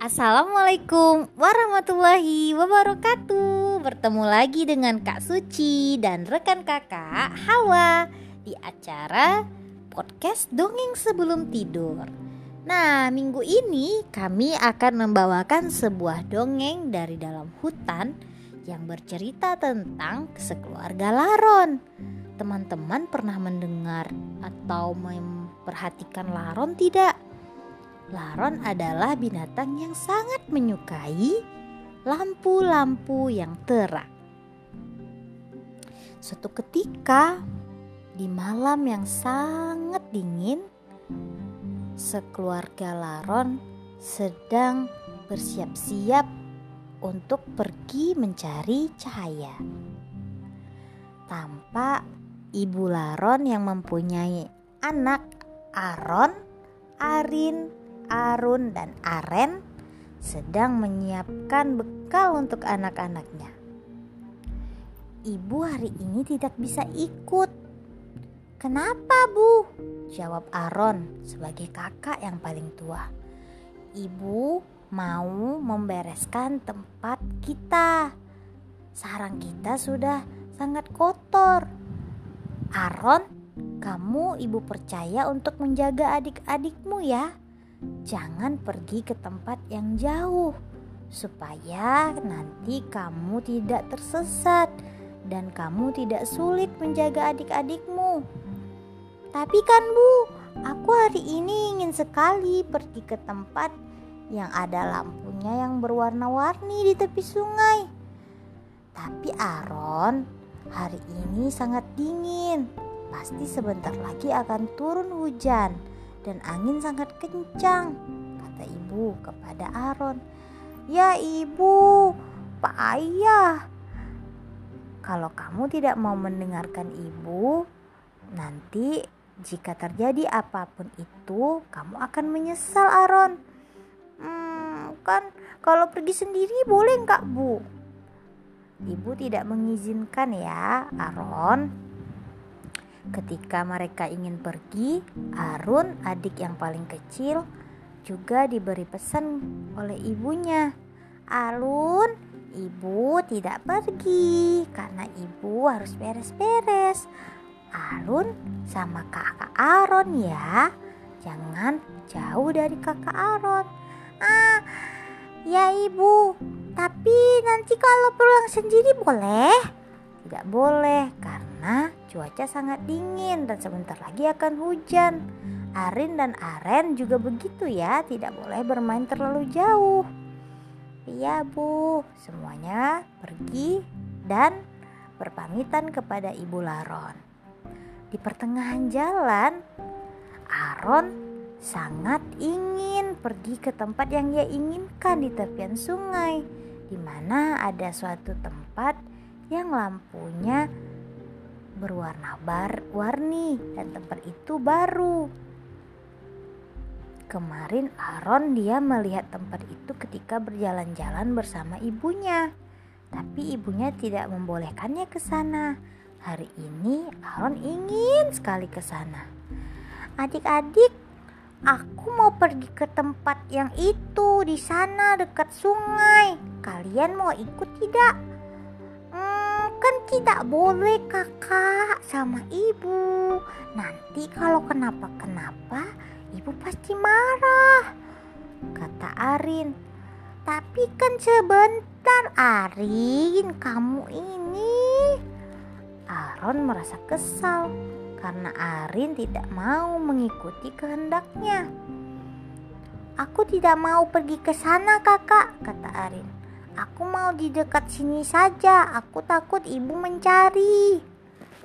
Assalamualaikum warahmatullahi wabarakatuh. Bertemu lagi dengan Kak Suci dan rekan kakak Hawa Di acara podcast Dongeng Sebelum Tidur. Nah minggu ini kami akan membawakan sebuah dongeng dari dalam hutan Yang bercerita tentang sekeluarga Laron. Teman-teman pernah mendengar atau memperhatikan Laron tidak? Laron adalah binatang yang sangat menyukai lampu-lampu yang terang. Suatu ketika, di malam yang sangat dingin, sekeluarga Laron sedang bersiap-siap untuk pergi mencari cahaya. Tampak ibu Laron yang mempunyai anak Aron, Arin, Arun dan Aren sedang menyiapkan bekal untuk anak-anaknya. Ibu hari ini tidak bisa ikut. Kenapa, Bu? Jawab Aron sebagai kakak yang paling tua. Ibu mau membereskan tempat kita. Sarang kita sudah sangat kotor. Aron, kamu ibu percaya untuk menjaga adik-adikmu ya jangan pergi ke tempat yang jauh supaya nanti kamu tidak tersesat dan kamu tidak sulit menjaga adik-adikmu. Tapi kan Bu, aku hari ini ingin sekali pergi ke tempat yang ada lampunya yang berwarna-warni di tepi sungai. Tapi Aaron, hari ini sangat dingin. Pasti sebentar lagi akan turun hujan dan angin sangat kencang, kata ibu kepada Aaron. Ya ibu, Pak Ayah, kalau kamu tidak mau mendengarkan ibu, nanti jika terjadi apa pun itu, kamu akan menyesal Aaron. Hmm, kan kalau pergi sendiri boleh nggak bu? Ibu tidak mengizinkan ya, Aaron. Ketika mereka ingin pergi, Arun, adik yang paling kecil, juga diberi pesan oleh ibunya. Arun, ibu tidak pergi karena ibu harus beres-beres. Arun sama kakak Aron ya. Jangan jauh dari kakak Aron. Ah, ya ibu. Tapi nanti kalau pulang sendiri boleh? Tidak boleh karena Cuaca sangat dingin dan sebentar lagi akan hujan. Arin dan Aren juga begitu ya, tidak boleh bermain terlalu jauh. Iya bu, semuanya pergi dan berpamitan kepada Ibu Laron. Di pertengahan jalan, Aaron sangat ingin pergi ke tempat yang ia inginkan di tepian sungai, di mana ada suatu tempat yang lampunya berwarna bar warni dan tempat itu baru. Kemarin Aaron dia melihat tempat itu ketika berjalan-jalan bersama ibunya. Tapi ibunya tidak membolehkannya ke sana. Hari ini Aaron ingin sekali ke sana. Adik-adik, aku mau pergi ke tempat yang itu di sana dekat sungai. Kalian mau ikut tidak? Kan tidak boleh kakak sama ibu. Nanti kalau kenapa-kenapa ibu pasti marah. Kata Arin. Tapi kan sebentar Arin, kamu ini. Aaron merasa kesal karena Arin tidak mau mengikuti kehendaknya. Aku tidak mau pergi ke sana kakak, kata Arin. Aku mau di dekat sini saja. Aku takut ibu mencari.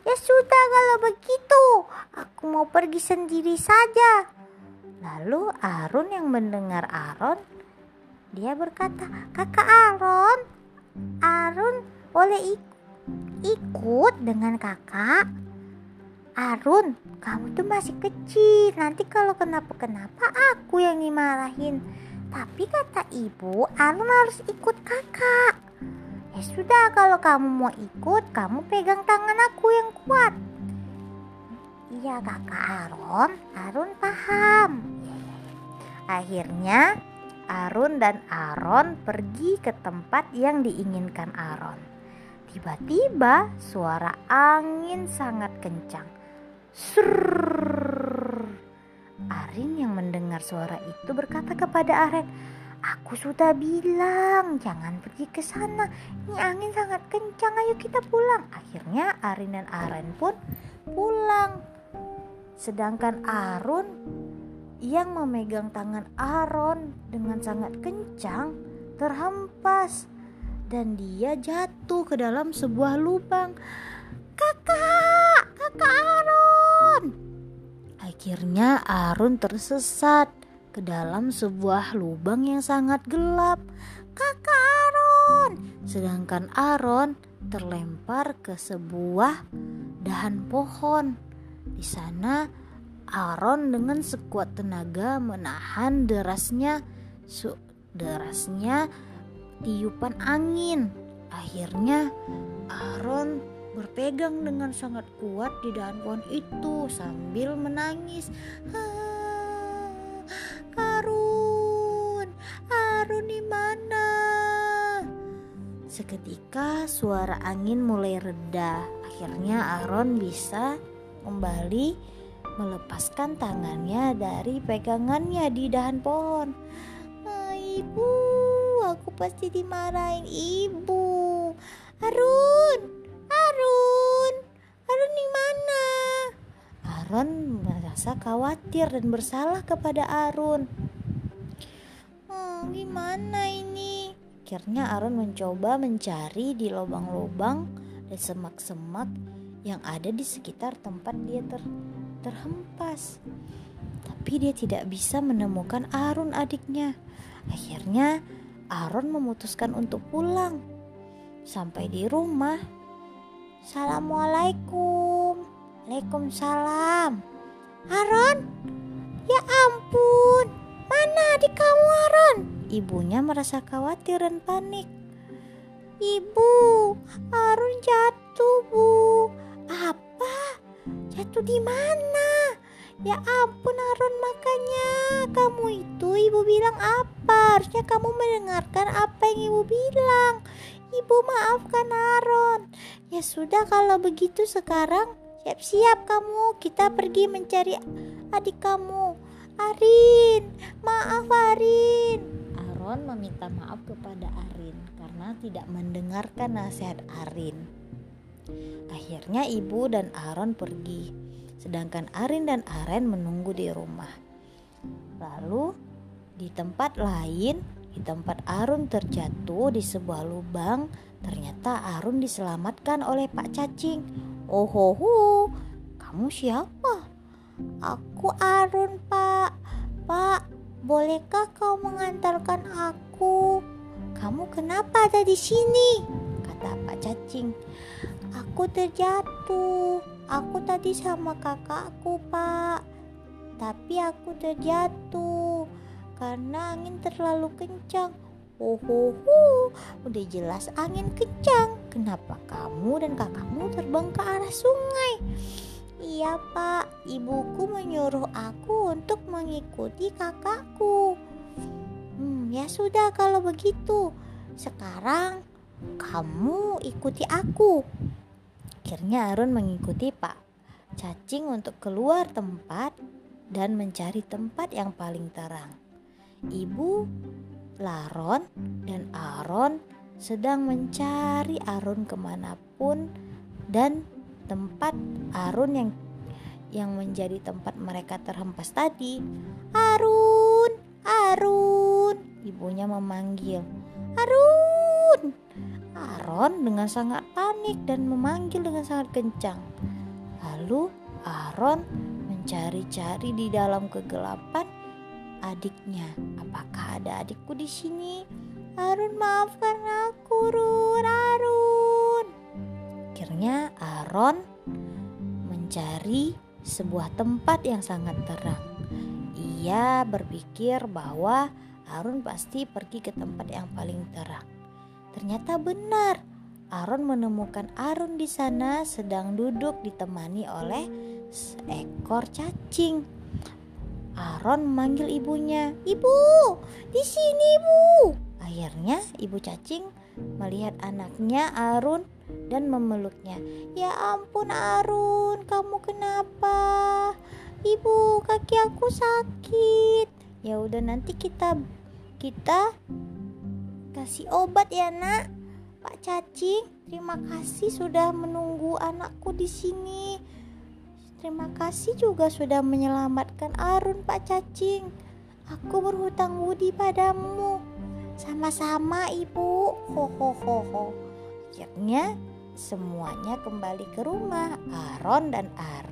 Ya sudah kalau begitu. Aku mau pergi sendiri saja. Lalu Arun yang mendengar Aaron, dia berkata, "Kakak Aaron, Arun boleh ik ikut dengan kakak?" Arun, kamu tuh masih kecil. Nanti kalau kenapa-kenapa aku yang dimarahin. Tapi kata ibu, Arun harus ikut kakak. Ya sudah, kalau kamu mau ikut, kamu pegang tangan aku yang kuat. Iya kakak Arun, Arun paham. Akhirnya Arun dan Aron pergi ke tempat yang diinginkan Aron. Tiba-tiba suara angin sangat kencang. Surr. Arin yang mendengar suara itu berkata kepada Aren, Aku sudah bilang jangan pergi ke sana. Ini angin sangat kencang. Ayo kita pulang. Akhirnya Arin dan Aren pun pulang. Sedangkan Arun yang memegang tangan Aron dengan sangat kencang terhempas dan dia jatuh ke dalam sebuah lubang. Kakak, kakak. Akhirnya Arun tersesat ke dalam sebuah lubang yang sangat gelap. Kakak Aron. Sedangkan Aron terlempar ke sebuah dahan pohon. Di sana Aron dengan sekuat tenaga menahan derasnya su derasnya tiupan angin. Akhirnya Aron berpegang dengan sangat kuat di dahan pohon itu sambil menangis. Arun di mana? Seketika suara angin mulai reda. Akhirnya Aron bisa kembali melepaskan tangannya dari pegangannya di dahan pohon. Ah, ibu, aku pasti dimarahin ibu. Merasa khawatir dan bersalah kepada Arun gimana ini? Akhirnya Aaron mencoba mencari di lubang-lubang dan semak-semak yang ada di sekitar tempat dia ter terhempas. Tapi dia tidak bisa menemukan Aaron adiknya. Akhirnya Aaron memutuskan untuk pulang. Sampai di rumah, Assalamualaikum. Waalaikumsalam. Aaron, ya ampun, mana adik kamu Aaron? Ibunya merasa khawatir dan panik. Ibu, Arun jatuh, Bu. Apa? Jatuh di mana? Ya ampun Arun makanya kamu itu ibu bilang apa? Harusnya kamu mendengarkan apa yang ibu bilang. Ibu maafkan Aron. Ya sudah kalau begitu sekarang siap-siap kamu kita pergi mencari adik kamu. Arin, maaf Arin. Aaron meminta maaf kepada Arin karena tidak mendengarkan nasihat Arin. Akhirnya ibu dan Aaron pergi, sedangkan Arin dan Aren menunggu di rumah. Lalu di tempat lain, di tempat Arun terjatuh di sebuah lubang, ternyata Arun diselamatkan oleh Pak Cacing. Oh ho, ho kamu siapa? Aku Arun, Pak. Pak, Bolehkah kau mengantarkan aku? Kamu kenapa ada di sini? Kata Pak Cacing. Aku terjatuh. Aku tadi sama kakakku, Pak. Tapi aku terjatuh karena angin terlalu kencang. Oh, oh, oh, udah jelas angin kencang. Kenapa kamu dan kakakmu terbang ke arah sungai? Iya pak, ibuku menyuruh aku untuk mengikuti kakakku. Hmm, ya sudah kalau begitu. Sekarang kamu ikuti aku. Akhirnya Arun mengikuti Pak Cacing untuk keluar tempat dan mencari tempat yang paling terang. Ibu Laron dan Aron sedang mencari Arun ke mana pun dan tempat Arun yang yang menjadi tempat mereka terhempas tadi. Arun, Arun, ibunya memanggil. Arun. Aron dengan sangat panik dan memanggil dengan sangat kencang. Lalu Aron mencari-cari di dalam kegelapan adiknya. Apakah ada adikku di sini? Arun maafkan aku, Run. Arun. Akhirnya Aaron mencari sebuah tempat yang sangat terang. Ia berpikir bahwa Aaron pasti pergi ke tempat yang paling terang. Ternyata benar. Aaron menemukan Aaron di sana sedang duduk ditemani oleh seekor cacing. Aaron memanggil ibunya. Ibu, di sini ibu. Akhirnya ibu cacing melihat anaknya Arun dan memeluknya. Ya ampun Arun, kamu kenapa? Ibu, kaki aku sakit. Ya udah nanti kita kita kasih obat ya, Nak. Pak Cacing, terima kasih sudah menunggu anakku di sini. Terima kasih juga sudah menyelamatkan Arun, Pak Cacing. Aku berhutang budi padamu. Sama-sama, Ibu. Ho ho. Akhirnya semuanya kembali ke rumah Aaron dan Ar.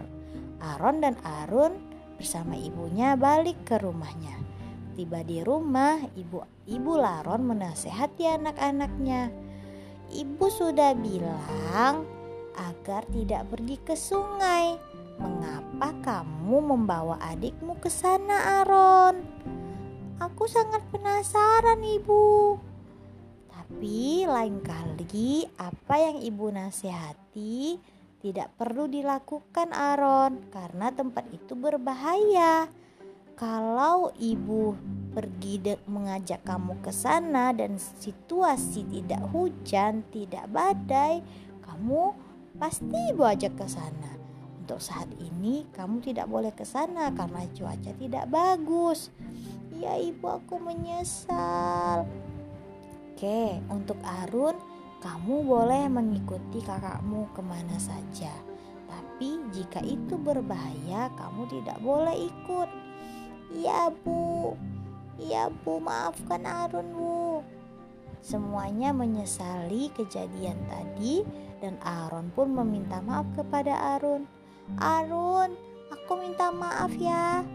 Aaron dan Arun bersama ibunya balik ke rumahnya. Tiba di rumah, ibu ibu Laron menasehati anak-anaknya. Ibu sudah bilang agar tidak pergi ke sungai. Mengapa kamu membawa adikmu ke sana, Aaron? Aku sangat penasaran, Ibu. Tapi lain kali apa yang Ibu nasihati tidak perlu dilakukan, Aaron, karena tempat itu berbahaya. Kalau ibu pergi mengajak kamu ke sana dan situasi tidak hujan, tidak badai, kamu pasti ibu ajak ke sana. Untuk saat ini kamu tidak boleh ke sana karena cuaca tidak bagus. Ya ibu aku menyesal. Oke, untuk Arun, kamu boleh mengikuti kakakmu ke mana saja. Tapi jika itu berbahaya, kamu tidak boleh ikut Iya bu, iya bu maafkan Arun bu. Semuanya menyesali kejadian tadi dan Arun pun meminta maaf kepada Arun. Arun, aku minta maaf ya.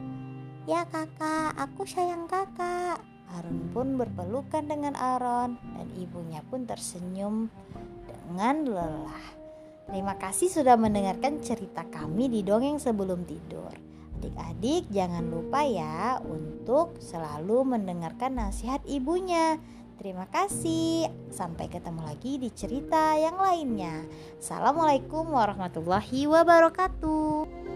Ya kakak, aku sayang kakak. Arun pun berpelukan dengan Aron dan ibunya pun tersenyum dengan lelah. Terima kasih sudah mendengarkan cerita kami di dongeng sebelum tidur. Adik-adik jangan lupa ya untuk selalu mendengarkan nasihat ibunya. Terima kasih. Sampai ketemu lagi di cerita yang lainnya. Assalamualaikum warahmatullahi wabarakatuh.